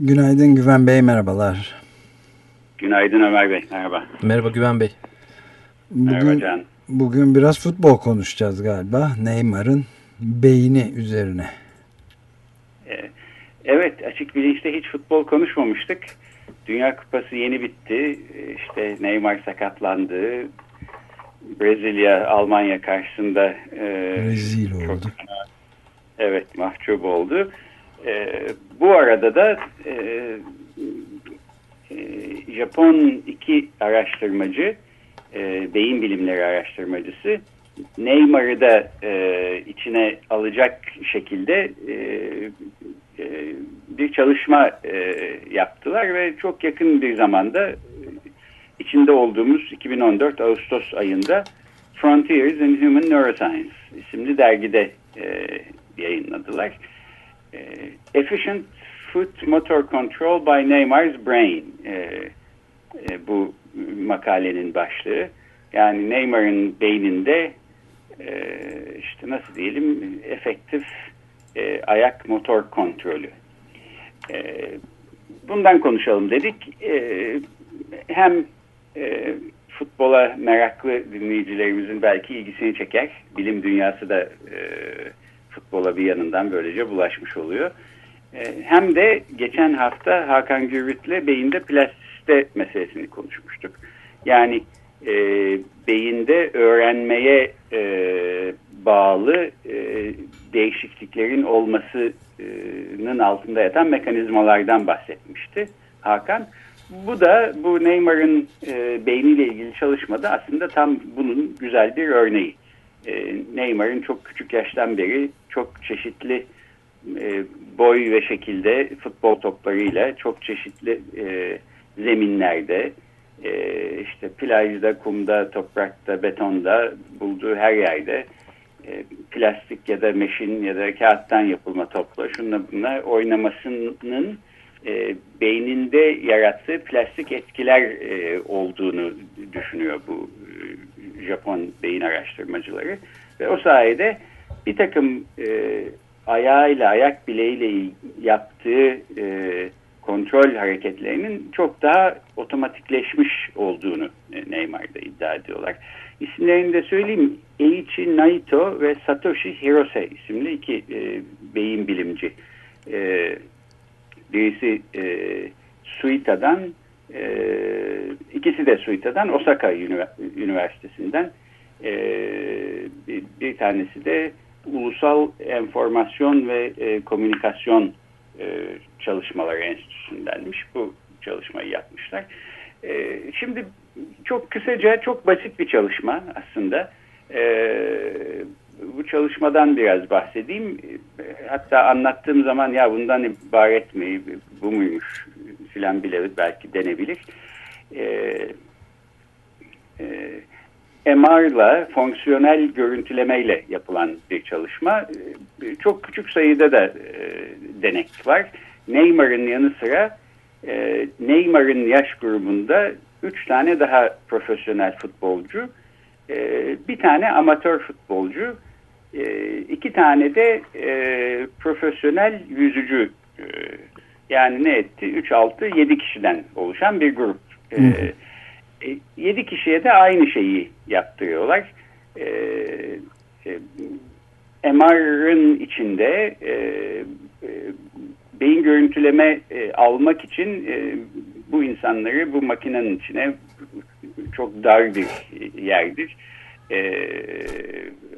Günaydın Güven Bey, merhabalar. Günaydın Ömer Bey, merhaba. Merhaba Güven Bey. Bugün, merhaba Can. Bugün biraz futbol konuşacağız galiba. Neymar'ın beyni üzerine. Ee, evet, açık bilinçte hiç futbol konuşmamıştık. Dünya Kupası yeni bitti. İşte Neymar sakatlandı. Brezilya Almanya karşısında e, rezil oldu. Çok, evet mahcup oldu. E, bu arada da e, e, Japon iki araştırmacı e, beyin bilimleri araştırmacısı Neymar'ı da e, içine alacak şekilde e, e, bir çalışma e, yaptılar ve çok yakın bir zamanda içinde olduğumuz 2014 Ağustos ayında Frontiers in Human Neuroscience isimli dergide e, yayınladılar. E, Efficient Foot Motor Control by Neymar's Brain e, e, bu makalenin başlığı. Yani Neymar'ın beyninde e, işte nasıl diyelim efektif e, ayak motor kontrolü. E, bundan konuşalım dedik. E, hem e, futbola meraklı dinleyicilerimizin belki ilgisini çeker. Bilim dünyası da e, futbola bir yanından böylece bulaşmış oluyor. E, hem de geçen hafta Hakan Gürvit'le beyinde plastisite meselesini konuşmuştuk. Yani e, beyinde öğrenmeye e, bağlı e, değişikliklerin olmasının altında yatan mekanizmalardan bahsetmişti Hakan. Bu da bu Neymar'ın e, beyniyle ilgili çalışmada aslında tam bunun güzel bir örneği. E, Neymar'ın çok küçük yaştan beri çok çeşitli e, boy ve şekilde futbol toplarıyla çok çeşitli e, zeminlerde işte plajda, kumda, toprakta, betonda bulduğu her yerde plastik ya da meşin ya da kağıttan yapılma topla şunla bunla oynamasının beyninde yarattığı plastik etkiler olduğunu düşünüyor bu Japon beyin araştırmacıları. Ve o sayede bir takım e, ayağıyla, ayak bileğiyle yaptığı e, kontrol hareketlerinin çok daha otomatikleşmiş olduğunu e, Neymar'da iddia ediyorlar. İsimlerini de söyleyeyim. Eiichi Naito ve Satoshi Hirose isimli iki e, beyin bilimci. E, Birisi e, Suita'dan, e, ikisi de Suita'dan, Osaka Üniversitesi'nden. E, bir, tanesi de Ulusal Enformasyon ve e, Komünikasyon e, Çalışmaları Enstitüsü'ndenmiş. Bu çalışmayı yapmışlar. E, şimdi çok kısaca, çok basit bir çalışma aslında. Bu çalışmadan biraz bahsedeyim. Hatta anlattığım zaman ya bundan ibaret mi, bu muymuş filan bile belki denebilir. Ee, e, MR'la fonksiyonel görüntülemeyle yapılan bir çalışma. E, çok küçük sayıda da e, denek var. Neymar'ın yanı sıra e, Neymar'ın yaş grubunda üç tane daha profesyonel futbolcu, e, bir tane amatör futbolcu e, iki tane de e, profesyonel yüzücü e, yani ne etti? 3, 6, 7 kişiden oluşan bir grup. E, e, 7 kişiye de aynı şeyi yaptırıyorlar. E, e, MR'ın içinde e, e, beyin görüntüleme e, almak için e, bu insanları bu makinenin içine çok dar bir yerdir e,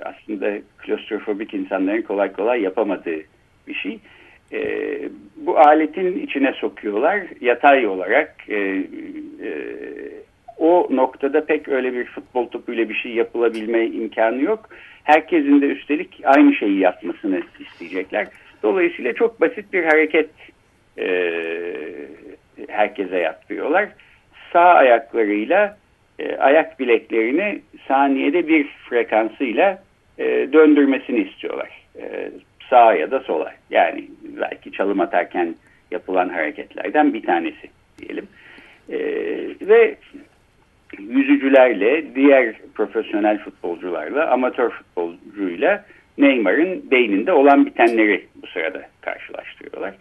aslında klostrofobik insanların kolay kolay yapamadığı bir şey. E, bu aletin içine sokuyorlar yatay olarak. E, e, o noktada pek öyle bir futbol topuyla bir şey yapılabilme imkanı yok. Herkesin de üstelik aynı şeyi yapmasını isteyecekler. Dolayısıyla çok basit bir hareket e, herkese yaptırıyorlar. Sağ ayaklarıyla e, ayak bileklerini saniyede bir frekansıyla e, döndürmesini istiyorlar. E, sağa ya da sola. Yani belki çalım atarken yapılan hareketlerden bir tanesi diyelim. E, ve yüzücülerle, diğer profesyonel futbolcularla, amatör futbolcuyla Neymar'ın beyninde olan bitenleri bu sırada karşılaştırıyorlar.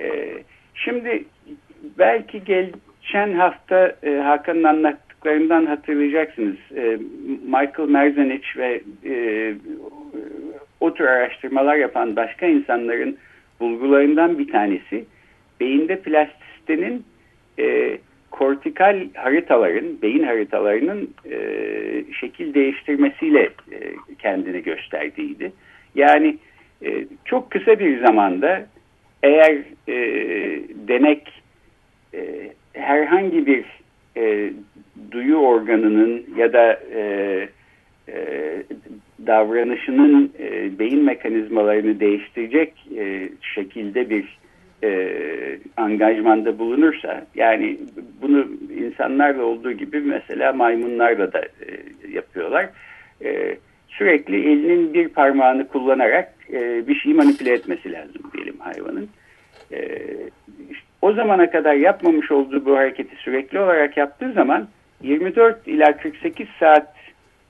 E, şimdi belki geçen hafta e, Hakan'ın anlattıklarından hatırlayacaksınız. E, Michael Merzenic ve o tür araştırmalar yapan başka insanların bulgularından bir tanesi beyinde plastistenin e, kortikal haritaların, beyin haritalarının e, şekil değiştirmesiyle e, kendini gösterdiğiydi. Yani e, çok kısa bir zamanda eğer e, denek e, herhangi bir e, duyu organının ya da e, e, davranışının e, beyin mekanizmalarını değiştirecek e, şekilde bir e, angajmanda bulunursa yani bunu insanlarla olduğu gibi mesela maymunlarla da e, yapıyorlar. E, sürekli elinin bir parmağını kullanarak e, bir şeyi manipüle etmesi lazım diyelim hayvanın. E, o zamana kadar yapmamış olduğu bu hareketi sürekli olarak yaptığı zaman 24 ila 48 saat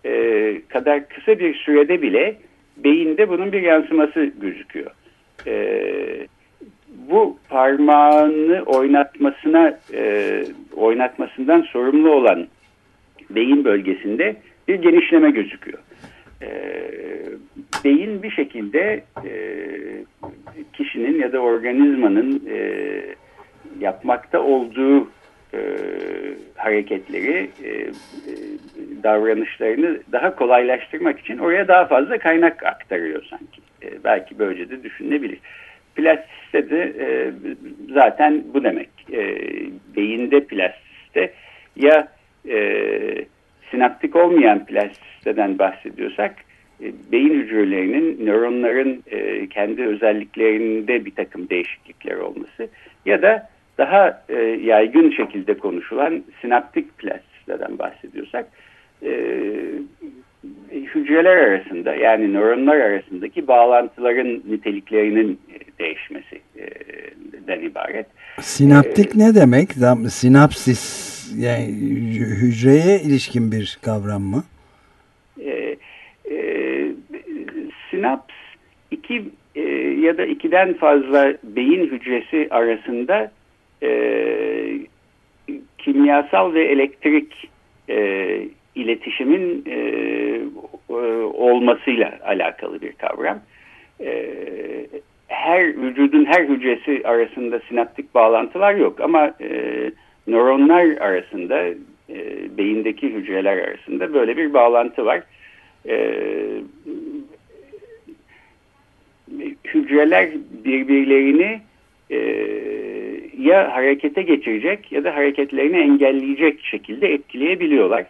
e, kadar kısa bir sürede bile beyinde bunun bir yansıması gözüküyor. E, bu parmağını oynatmasına e, oynatmasından sorumlu olan beyin bölgesinde bir genişleme gözüküyor. E, beyin bir şekilde e, kişinin ya da organizmanın e, yapmakta olduğu e, hareketleri, e, e, davranışlarını daha kolaylaştırmak için oraya daha fazla kaynak aktarıyor sanki. E, belki böylece de düşünülebilir. Plastiste de e, zaten bu demek. E, beyinde plastiste ya e, sinaptik olmayan plastisteden bahsediyorsak e, beyin hücrelerinin, nöronların e, kendi özelliklerinde bir takım değişiklikler olması ya da daha e, yaygın şekilde konuşulan sinaptik plastisteden bahsediyorsak e, hücreler arasında yani nöronlar arasındaki bağlantıların niteliklerinin değişmesinden ibaret. Sinaptik ee, ne demek? Sinapsis yani hücreye ilişkin bir kavram mı? E, e, sinaps iki e, ya da ikiden fazla beyin hücresi arasında e, kimyasal ve elektrik e, iletişimin e, e, olmasıyla alakalı bir kavram. E, her vücudun her hücresi arasında sinaptik bağlantılar yok ama e, nöronlar arasında e, beyindeki hücreler arasında böyle bir bağlantı var. E, hücreler birbirlerini e, ya harekete geçirecek ya da hareketlerini engelleyecek şekilde etkileyebiliyorlar.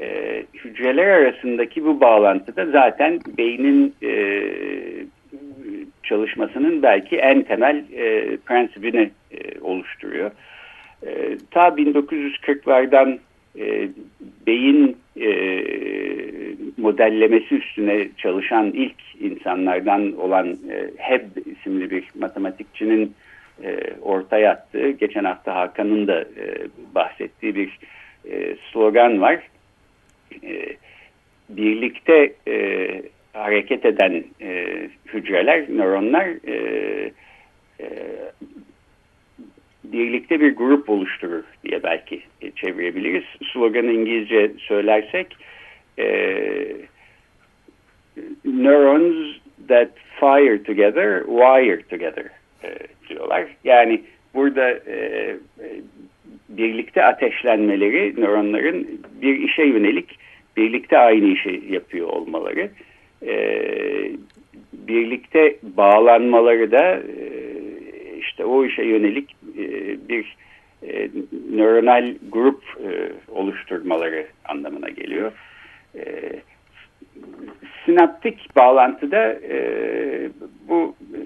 E, hücreler arasındaki bu bağlantı da zaten beynin e, çalışmasının belki en temel e, prensibini e, oluşturuyor. E, ta 1940'lardan e, beyin e, modellemesi üstüne çalışan ilk insanlardan olan e, Hebb isimli bir matematikçinin e, ortaya attığı, geçen hafta Hakan'ın da e, bahsettiği bir e, slogan var. E, birlikte hareket eden hücreler, nöronlar birlikte bir grup oluşturur diye belki çevirebiliriz. Sloganı İngilizce söylersek neurons that fire together, wire together diyorlar. Yani burada e, birlikte ateşlenmeleri nöronların bir işe yönelik birlikte aynı işi yapıyor olmaları. E, birlikte bağlanmaları da e, işte o işe yönelik e, bir e, nöronal grup e, oluşturmaları anlamına geliyor. E, sinaptik bağlantıda e, bu e,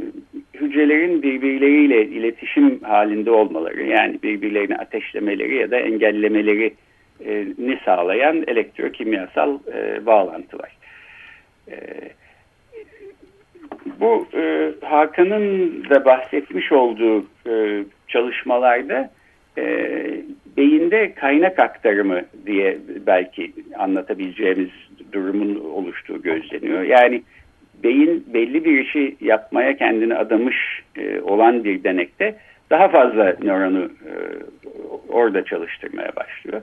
hücrelerin birbirleriyle iletişim halinde olmaları yani birbirlerini ateşlemeleri ya da engellemeleri ni sağlayan elektrokimyasal e, bağlantılar. E, bu e, Hakan'ın da bahsetmiş olduğu e, çalışmalarda e, beyinde kaynak aktarımı diye belki anlatabileceğimiz durumun oluştuğu gözleniyor. Yani beyin belli bir işi yapmaya kendini adamış e, olan bir denekte daha fazla nöronu e, orada çalıştırmaya başlıyor.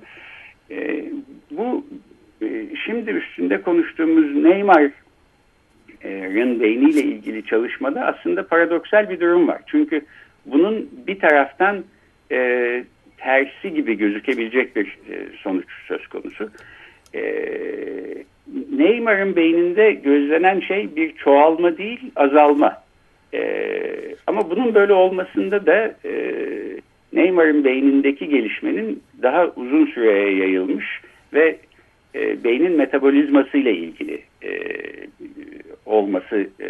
E, bu e, şimdi üstünde konuştuğumuz Neymar'ın beyniyle ilgili çalışmada aslında paradoksal bir durum var. Çünkü bunun bir taraftan e, tersi gibi gözükebilecek bir e, sonuç söz konusu. E, Neymar'ın beyninde gözlenen şey bir çoğalma değil azalma. E, ama bunun böyle olmasında da e, Neymar'ın beynindeki gelişmenin daha uzun süreye yayılmış ve e, beynin metabolizması ile ilgili e, olması e,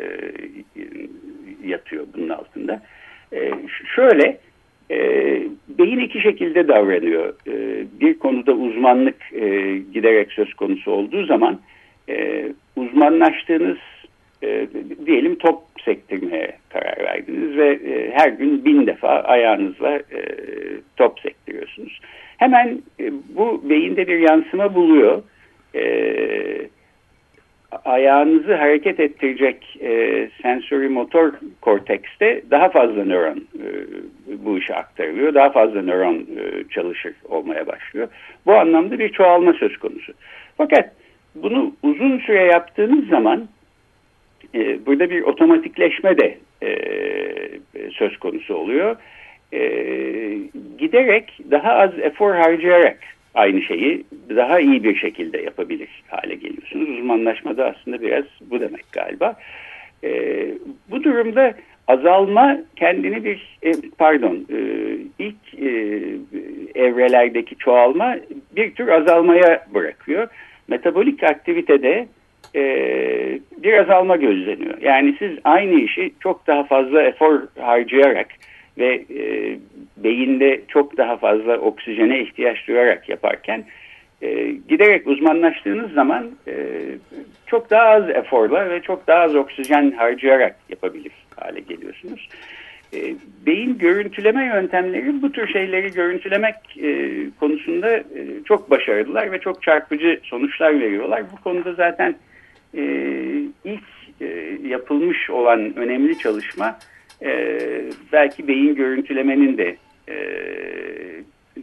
yatıyor bunun altında. E, şöyle e, beyin iki şekilde davranıyor. E, bir konuda uzmanlık e, giderek söz konusu olduğu zaman e, uzmanlaştığınız e, diyelim top sektirmeye karar verdiniz ve e, her gün bin defa ayağınızla e, top sektiriyorsunuz. Hemen e, bu beyinde bir yansıma buluyor. E, ayağınızı hareket ettirecek e, sensori motor kortekste daha fazla nöron e, bu işe aktarılıyor. Daha fazla nöron e, çalışır olmaya başlıyor. Bu anlamda bir çoğalma söz konusu. Fakat bunu uzun süre yaptığınız zaman e, burada bir otomatikleşme de e, söz konusu oluyor. E, giderek daha az efor harcayarak aynı şeyi daha iyi bir şekilde yapabilir hale geliyorsunuz. Uzmanlaşmada aslında biraz bu demek galiba. E, bu durumda azalma kendini bir e, pardon e, ilk e, evrelerdeki çoğalma bir tür azalmaya bırakıyor. Metabolik aktivitede e, bir azalma gözleniyor. Yani siz aynı işi çok daha fazla efor harcayarak ve e, beyinde çok daha fazla oksijene ihtiyaç duyarak yaparken e, giderek uzmanlaştığınız zaman e, çok daha az eforla ve çok daha az oksijen harcayarak yapabilir hale geliyorsunuz. E, beyin görüntüleme yöntemleri bu tür şeyleri görüntülemek e, konusunda e, çok başarılılar ve çok çarpıcı sonuçlar veriyorlar. Bu konuda zaten e, ilk e, yapılmış olan önemli çalışma e, belki beyin görüntülemenin de e,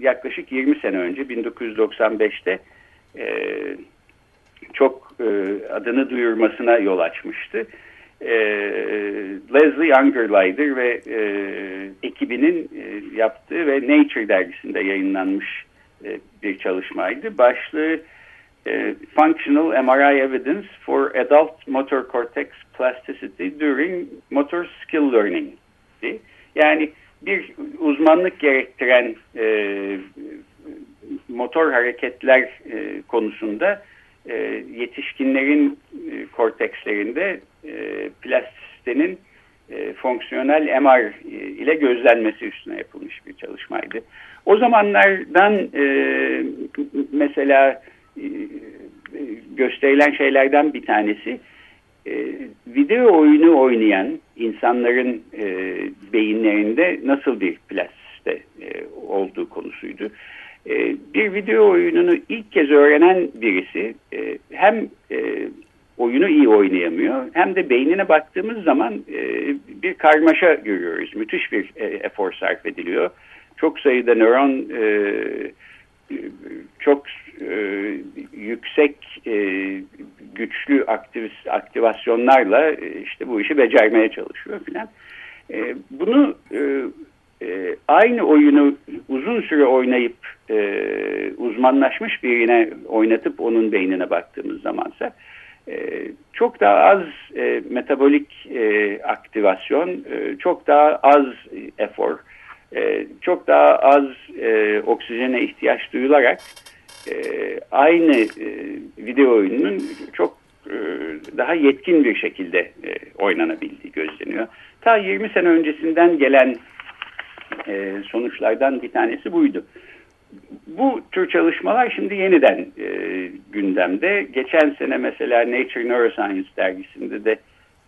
yaklaşık 20 sene önce 1995'te e, çok e, adını duyurmasına yol açmıştı. E, Leslie Youngerleider ve e, ekibinin e, yaptığı ve Nature dergisinde yayınlanmış e, bir çalışmaydı. Başlığı e, Functional MRI Evidence for Adult Motor Cortex Plasticity During Motor Skill Learning. Yani bir uzmanlık gerektiren e, motor hareketler e, konusunda e, yetişkinlerin e, kortekslerinde e, plastisitenin e, fonksiyonel MR ile gözlenmesi üstüne yapılmış bir çalışmaydı. O zamanlardan e, mesela e, gösterilen şeylerden bir tanesi e, video oyunu oynayan insanların e, beyinlerinde nasıl bir plastisite e, olduğu konusuydu. E, bir video oyununu ilk kez öğrenen birisi e, hem e, oyunu iyi oynayamıyor hem de beynine baktığımız zaman e, bir karmaşa görüyoruz. Müthiş bir e, efor sarf ediliyor. Çok sayıda nöron e, çok e, yüksek e, güçlü aktiv, aktivasyonlarla e, işte bu işi becermeye çalışıyor filan. E, bunu e, e, aynı oyunu uzun süre oynayıp e, uzmanlaşmış birine oynatıp onun beynine baktığımız zamansa e, çok daha az e, metabolik e, aktivasyon, e, çok daha az efor, e, çok daha az e, oksijene ihtiyaç duyularak e, aynı e, video oyununun çok e, daha yetkin bir şekilde e, oynanabildiği gözleniyor. ta 20 sene öncesinden gelen e, sonuçlardan bir tanesi buydu. Bu tür çalışmalar şimdi yeniden e, gündemde. Geçen sene mesela Nature Neuroscience dergisinde de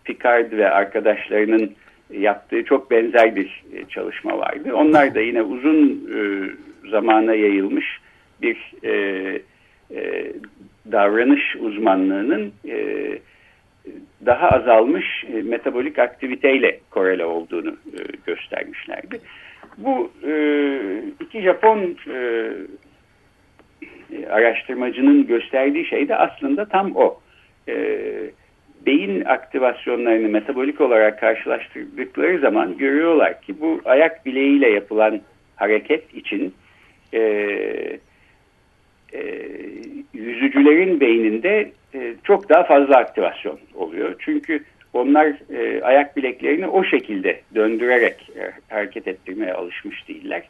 Picard ve arkadaşlarının yaptığı çok benzer bir e, çalışma vardı. Onlar da yine uzun e, zamana yayılmış bir e, davranış uzmanlığının daha azalmış metabolik aktiviteyle korele olduğunu göstermişlerdi. Bu iki Japon araştırmacının gösterdiği şey de aslında tam o. E, beyin aktivasyonlarını metabolik olarak karşılaştırdıkları zaman görüyorlar ki bu ayak bileğiyle yapılan hareket için e, e, yüzücülerin beyninde e, çok daha fazla aktivasyon oluyor. Çünkü onlar e, ayak bileklerini o şekilde döndürerek hareket ettirmeye alışmış değiller.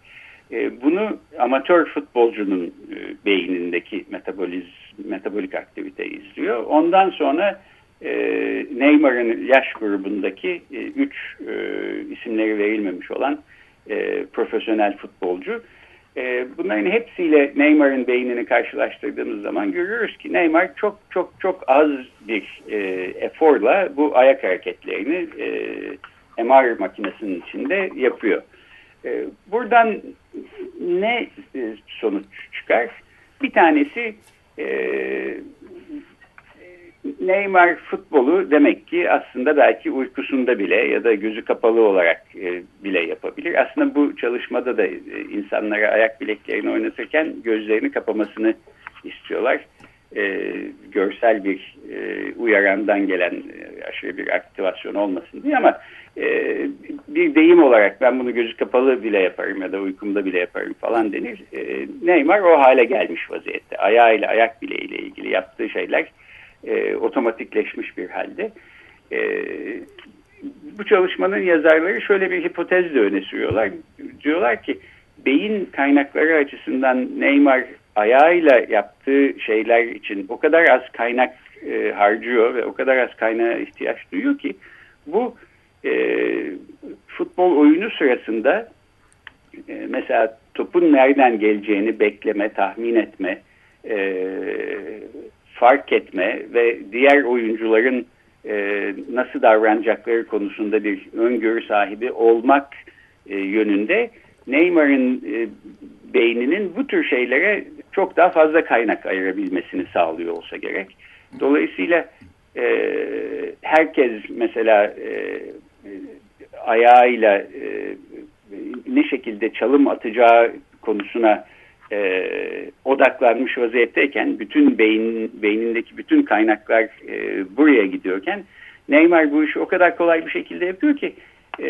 E, bunu amatör futbolcunun e, beynindeki metaboliz, metabolik aktivite izliyor. Ondan sonra e, Neymar'ın yaş grubundaki e, üç e, isimleri verilmemiş olan e, profesyonel futbolcu e, bunların hepsiyle Neymar'ın beynini karşılaştırdığımız zaman görüyoruz ki Neymar çok çok çok az bir eforla bu ayak hareketlerini MR makinesinin içinde yapıyor. Buradan ne sonuç çıkar? Bir tanesi e, Neymar futbolu demek ki aslında belki uykusunda bile ya da gözü kapalı olarak e, bile yapabilir. Aslında bu çalışmada da e, insanlara ayak bileklerini oynatırken gözlerini kapamasını istiyorlar. E, görsel bir uyarandan gelen e, aşırı bir aktivasyon olmasın diye ama bir deyim olarak ben bunu gözü kapalı bile yaparım ya da uykumda bile yaparım falan denir. Neymar o hale gelmiş vaziyette. Ayağıyla ayak bileğiyle ilgili yaptığı şeyler e, otomatikleşmiş bir halde. E, bu çalışmanın yazarları şöyle bir hipotez de öne sürüyorlar. Diyorlar ki beyin kaynakları açısından Neymar ayağıyla yaptığı şeyler için o kadar az kaynak e, harcıyor ve o kadar az kaynağa ihtiyaç duyuyor ki bu e, futbol oyunu sırasında e, mesela topun nereden geleceğini bekleme, tahmin etme, e, fark etme ve diğer oyuncuların e, nasıl davranacakları konusunda bir öngörü sahibi olmak e, yönünde Neymar'ın e, beyninin bu tür şeylere çok daha fazla kaynak ayırabilmesini sağlıyor olsa gerek. Dolayısıyla e, herkes mesela e, ayağıyla e, ne şekilde çalım atacağı konusuna e, odaklanmış vaziyetteyken bütün beyin beynindeki bütün kaynaklar e, buraya gidiyorken Neymar bu işi o kadar kolay bir şekilde yapıyor ki e,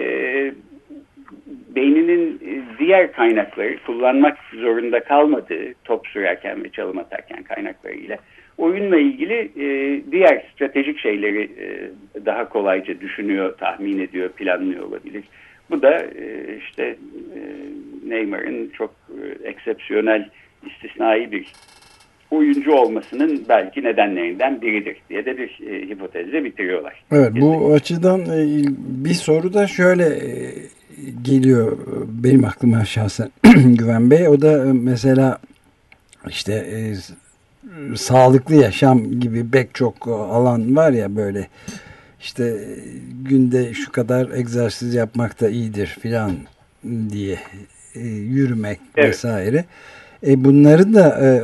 beyninin diğer kaynakları kullanmak zorunda kalmadığı top sürerken ve çalım atarken kaynaklarıyla oyunla ilgili e, diğer stratejik şeyleri e, daha kolayca düşünüyor, tahmin ediyor, planlıyor olabilir. Bu da e, işte e, Neymar'ın çok e, eksepsiyonel, istisnai bir oyuncu olmasının belki nedenlerinden biridir diye de bir e, hipotezle bitiriyorlar. Evet bu açıdan e, bir soru da şöyle e, geliyor benim aklıma şahsen Güven Bey. O da e, mesela işte e, sağlıklı yaşam gibi pek çok alan var ya böyle işte günde şu kadar egzersiz yapmak da iyidir filan diye e, yürümek evet. vesaire. E bunları da e,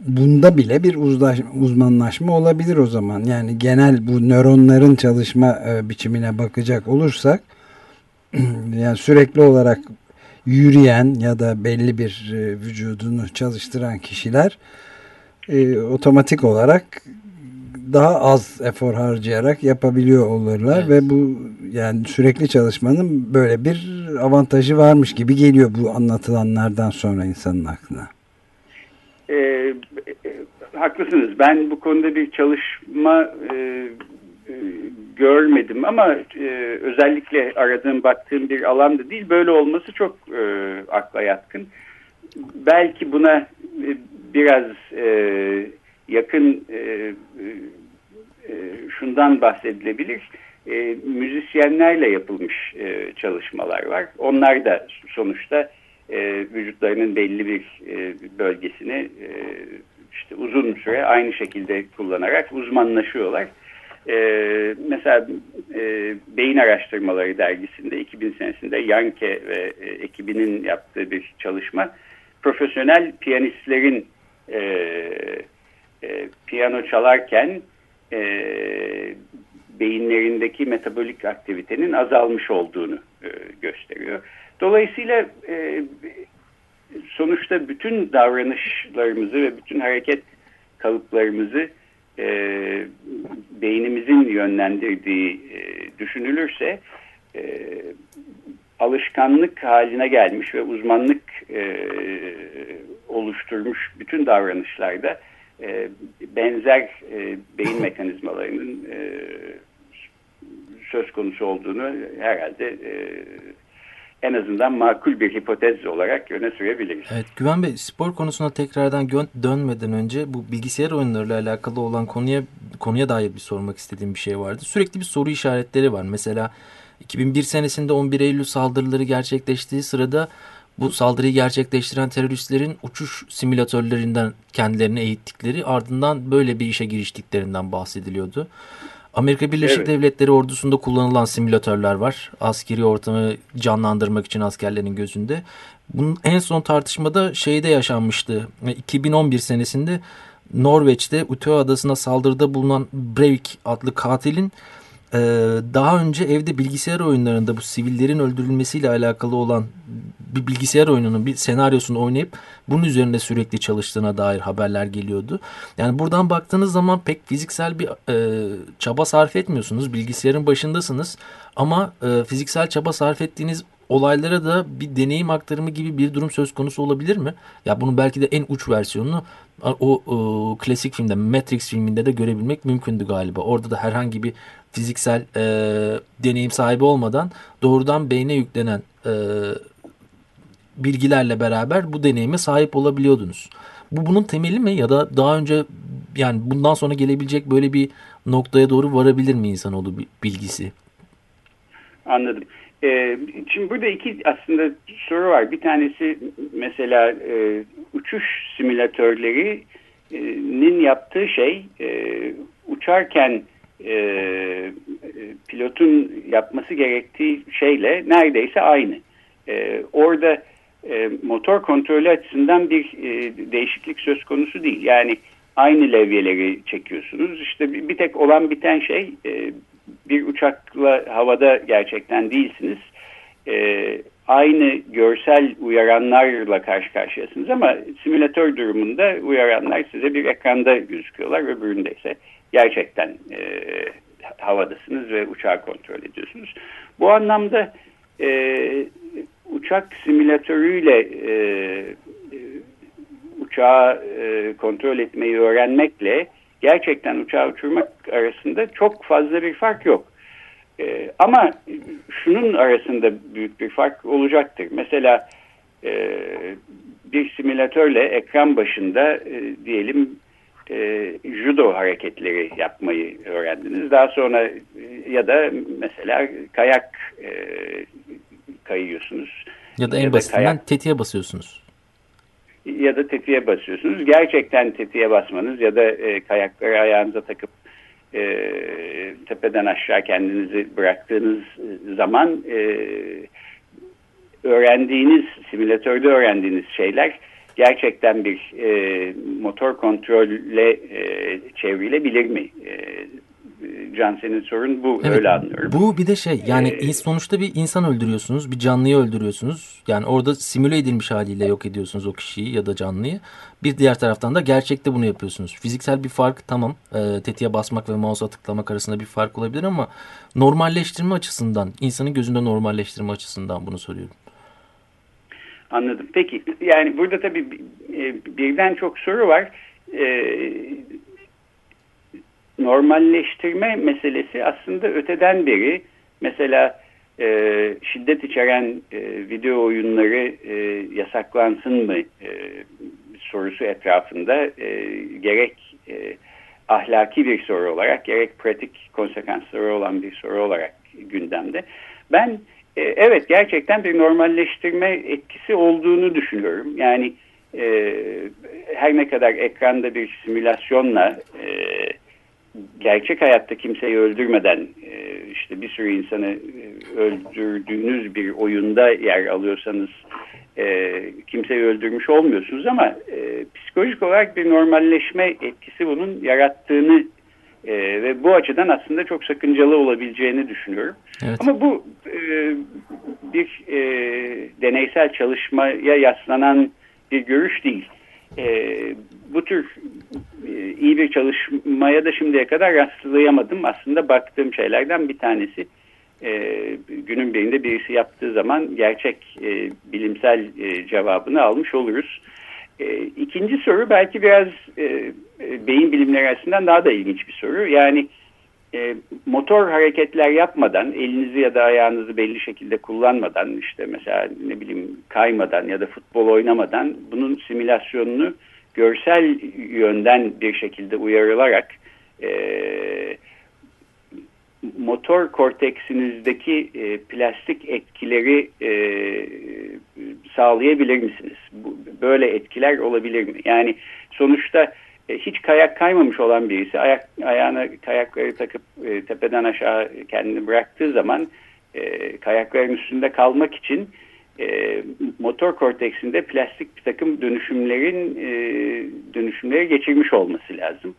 bunda bile bir uzlaş, uzmanlaşma olabilir o zaman. Yani genel bu nöronların çalışma e, biçimine bakacak olursak yani sürekli olarak yürüyen ya da belli bir e, vücudunu çalıştıran kişiler e, otomatik olarak daha az efor harcayarak yapabiliyor olurlar evet. ve bu yani sürekli çalışmanın böyle bir avantajı varmış gibi geliyor bu anlatılanlardan sonra insanın aklına. E, e, haklısınız. Ben bu konuda bir çalışma e, e, görmedim ama e, özellikle aradığım baktığım bir alanda değil. Böyle olması çok e, akla yatkın. Belki buna e, biraz e, yakın e, şundan bahsedilebilir. e, müzisyenlerle yapılmış e, çalışmalar var. Onlar da sonuçta e, vücutlarının belli bir e, bölgesini e, işte uzun süre aynı şekilde kullanarak uzmanlaşıyorlar. E, mesela e, Beyin Araştırmaları dergisinde 2000 senesinde Yanke ve e, ekibinin yaptığı bir çalışma profesyonel piyanistlerin e, e, piyano çalarken e, beyinlerindeki metabolik aktivitenin azalmış olduğunu e, gösteriyor. Dolayısıyla e, sonuçta bütün davranışlarımızı ve bütün hareket kalıplarımızı e, beynimizin yönlendirdiği e, düşünülürse e, alışkanlık haline gelmiş ve uzmanlık e, oluşturmuş bütün davranışlarda e, benzer e, beyin mekanizmalarının e, söz konusu olduğunu herhalde e, en azından makul bir hipotez olarak öne sürebiliriz. Evet Güven Bey spor konusuna tekrardan dönmeden önce bu bilgisayar oyunlarıyla alakalı olan konuya konuya dair bir sormak istediğim bir şey vardı. Sürekli bir soru işaretleri var. Mesela 2001 senesinde 11 Eylül saldırıları gerçekleştiği sırada bu saldırıyı gerçekleştiren teröristlerin uçuş simülatörlerinden kendilerini eğittikleri ardından böyle bir işe giriştiklerinden bahsediliyordu. Amerika Birleşik evet. Devletleri ordusunda kullanılan simülatörler var. Askeri ortamı canlandırmak için askerlerin gözünde. Bunun en son tartışmada şeyde yaşanmıştı. 2011 senesinde Norveç'te Utøya adasına saldırıda bulunan Breivik adlı katilin e, daha önce evde bilgisayar oyunlarında bu sivillerin öldürülmesiyle alakalı olan bir bilgisayar oyununun bir senaryosunu oynayıp bunun üzerinde sürekli çalıştığına dair haberler geliyordu. Yani buradan baktığınız zaman pek fiziksel bir e, çaba sarf etmiyorsunuz. Bilgisayarın başındasınız ama e, fiziksel çaba sarf ettiğiniz olaylara da bir deneyim aktarımı gibi bir durum söz konusu olabilir mi? Ya bunun belki de en uç versiyonunu o, o klasik filmde Matrix filminde de görebilmek mümkündü galiba. Orada da herhangi bir fiziksel e, deneyim sahibi olmadan doğrudan beyne yüklenen e, bilgilerle beraber bu deneyime sahip olabiliyordunuz. Bu bunun temeli mi ya da daha önce yani bundan sonra gelebilecek böyle bir noktaya doğru varabilir mi insanoğlu bilgisi? Anladım. Ee, şimdi burada iki aslında soru var. Bir tanesi mesela e, uçuş simülatörlerinin yaptığı şey e, uçarken e, pilotun yapması gerektiği şeyle neredeyse aynı. E, orada e, motor kontrolü açısından bir e, değişiklik söz konusu değil. Yani aynı levyeleri çekiyorsunuz. İşte bir, bir tek olan biten şey e, bir uçakla havada gerçekten değilsiniz. E, aynı görsel uyaranlarla karşı karşıyasınız ama simülatör durumunda uyaranlar size bir ekranda gözüküyorlar. Öbüründe ise gerçekten e, havadasınız ve uçağı kontrol ediyorsunuz. Bu anlamda e, uçak simülatörüyle e, e, uçağı e, kontrol etmeyi öğrenmekle gerçekten uçağı uçurmak arasında çok fazla bir fark yok. E, ama şunun arasında büyük bir fark olacaktır. Mesela e, bir simülatörle ekran başında e, diyelim e, judo hareketleri yapmayı öğrendiniz. Daha sonra e, ya da mesela kayak e, kayıyorsunuz. Ya da en ya basitinden kayak... tetiğe basıyorsunuz. Ya da tetiğe basıyorsunuz. Gerçekten tetiğe basmanız ya da e, kayakları ayağınıza takıp e, tepeden aşağı kendinizi bıraktığınız zaman e, öğrendiğiniz, simülatörde öğrendiğiniz şeyler gerçekten bir e, motor kontrolle e, çevrilebilir mi? E, Can senin sorun bu evet, öyle anlıyorum. Bu bir de şey yani ee, sonuçta bir insan öldürüyorsunuz bir canlıyı öldürüyorsunuz. Yani orada simüle edilmiş haliyle yok ediyorsunuz o kişiyi ya da canlıyı. Bir diğer taraftan da gerçekte bunu yapıyorsunuz. Fiziksel bir fark tamam e, tetiğe basmak ve mouse'a tıklamak arasında bir fark olabilir ama normalleştirme açısından insanın gözünde normalleştirme açısından bunu soruyorum. Anladım. Peki yani burada tabii e, birden çok soru var. Ee, normalleştirme meselesi aslında öteden beri mesela e, şiddet içeren e, video oyunları e, yasaklansın mı e, sorusu etrafında e, gerek e, ahlaki bir soru olarak gerek pratik konsekansları olan bir soru olarak gündemde. Ben e, evet gerçekten bir normalleştirme etkisi olduğunu düşünüyorum. Yani e, her ne kadar ekranda bir simülasyonla e, gerçek hayatta kimseyi öldürmeden e, işte bir sürü insanı e, öldürdüğünüz bir oyunda yer alıyorsanız e, kimseyi öldürmüş olmuyorsunuz ama e, psikolojik olarak bir normalleşme etkisi bunun yarattığını e, ve bu açıdan aslında çok sakıncalı olabileceğini düşünüyorum. Evet. Ama bu e, bir e, deneysel çalışmaya yaslanan bir görüş değil. E, bu tür e, iyi bir çalışmaya da şimdiye kadar rastlayamadım. Aslında baktığım şeylerden bir tanesi e, günün birinde birisi yaptığı zaman gerçek e, bilimsel e, cevabını almış oluruz. E, ikinci soru belki biraz e, e, beyin bilimleri açısından daha da ilginç bir soru. Yani e, motor hareketler yapmadan, elinizi ya da ayağınızı belli şekilde kullanmadan, işte mesela ne bileyim kaymadan ya da futbol oynamadan bunun simülasyonunu görsel yönden bir şekilde uyarılarak e, motor korteksinizdeki e, plastik etkileri e, sağlayabilir misiniz? Bu, böyle etkiler olabilir mi? Yani sonuçta e, hiç kayak kaymamış olan birisi ayak, ayağına kayakları takıp e, tepeden aşağı kendini bıraktığı zaman e, kayakların üstünde kalmak için e, motor korteksinde plastik bir takım dönüşümlerin e, dönüşümleri geçirmiş olması lazım.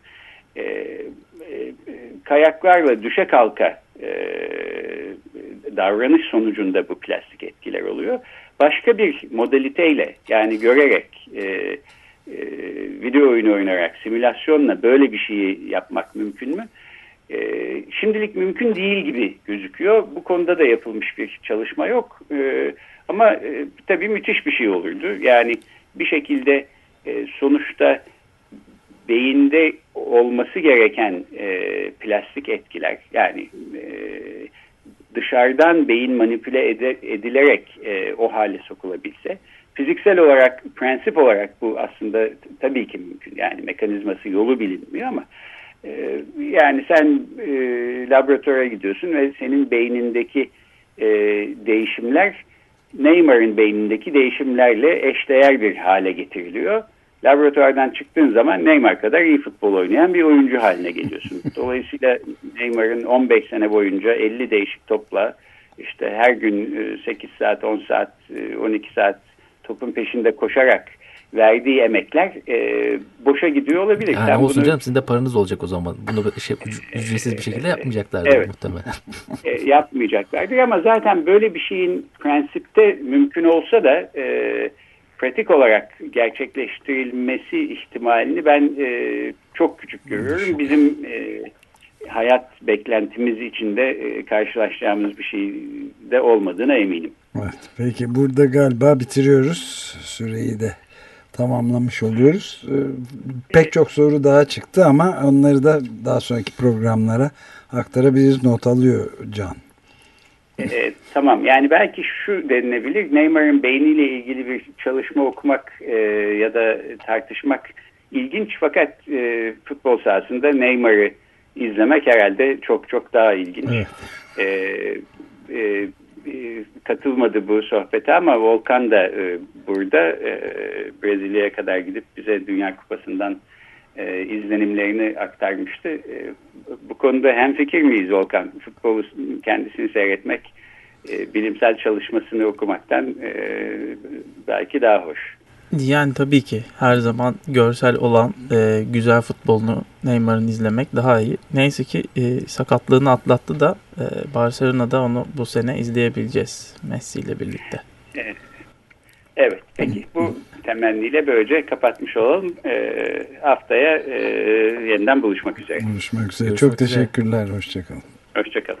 E, e, kayaklarla düşe kalka e, davranış sonucunda bu plastik etkiler oluyor. Başka bir modaliteyle yani görerek e, e, video oyunu oynayarak simülasyonla böyle bir şeyi yapmak mümkün mü? E, şimdilik mümkün değil gibi gözüküyor. Bu konuda da yapılmış bir çalışma yok. E, ama e, tabii müthiş bir şey olurdu. Yani bir şekilde e, sonuçta beyinde olması gereken e, plastik etkiler yani e, dışarıdan beyin manipüle edilerek e, o hale sokulabilse fiziksel olarak prensip olarak bu aslında tabii ki mümkün yani mekanizması yolu bilinmiyor ama e, yani sen e, laboratuvara gidiyorsun ve senin beynindeki e, değişimler Neymar'ın beynindeki değişimlerle eşdeğer bir hale getiriliyor laboratuvardan çıktığın zaman Neymar kadar iyi futbol oynayan bir oyuncu haline geliyorsun. Dolayısıyla Neymar'ın 15 sene boyunca 50 değişik topla işte her gün 8 e, saat, 10 saat, 12 e, saat topun peşinde koşarak verdiği emekler e, boşa gidiyor olabilir. Yani Sen olsun bunu... canım sizin de paranız olacak o zaman. Bunu şey, ücretsiz bir şekilde yapmayacaklardır evet. muhtemelen. e, yapmayacaklardır ama zaten böyle bir şeyin prensipte mümkün olsa da e, pratik olarak gerçekleştirilmesi ihtimalini ben e, çok küçük görüyorum. Bizim e, hayat beklentimiz içinde e, karşılaşacağımız bir şey de olmadığına eminim. Evet, peki burada galiba bitiriyoruz. Süreyi de tamamlamış oluyoruz. E, pek çok soru daha çıktı ama onları da daha sonraki programlara aktarabiliriz. Not alıyor Can. E, tamam yani belki şu denilebilir Neymar'ın beyniyle ilgili bir çalışma okumak e, ya da tartışmak ilginç fakat e, futbol sahasında Neymar'ı izlemek herhalde çok çok daha ilginç. Evet. E, e, e katılmadı bu sohbete ama Volkan da e, burada e, Brezilya'ya kadar gidip bize Dünya Kupası'ndan e, izlenimlerini aktarmıştı. E, bu konuda hem fikir miyiz Volkan? Futbolu kendisini seyretmek e, bilimsel çalışmasını okumaktan e, belki daha hoş. Yani tabii ki her zaman görsel olan e, güzel futbolunu Neymar'ın izlemek daha iyi. Neyse ki e, sakatlığını atlattı da e, Barcelona'da onu bu sene izleyebileceğiz Messi ile birlikte. Evet. Evet peki bu temenniyle böylece kapatmış olalım. E, haftaya e, yeniden buluşmak üzere. Buluşmak üzere. Görüşmek Çok üzere. teşekkürler. Hoşçakalın. Hoşçakalın.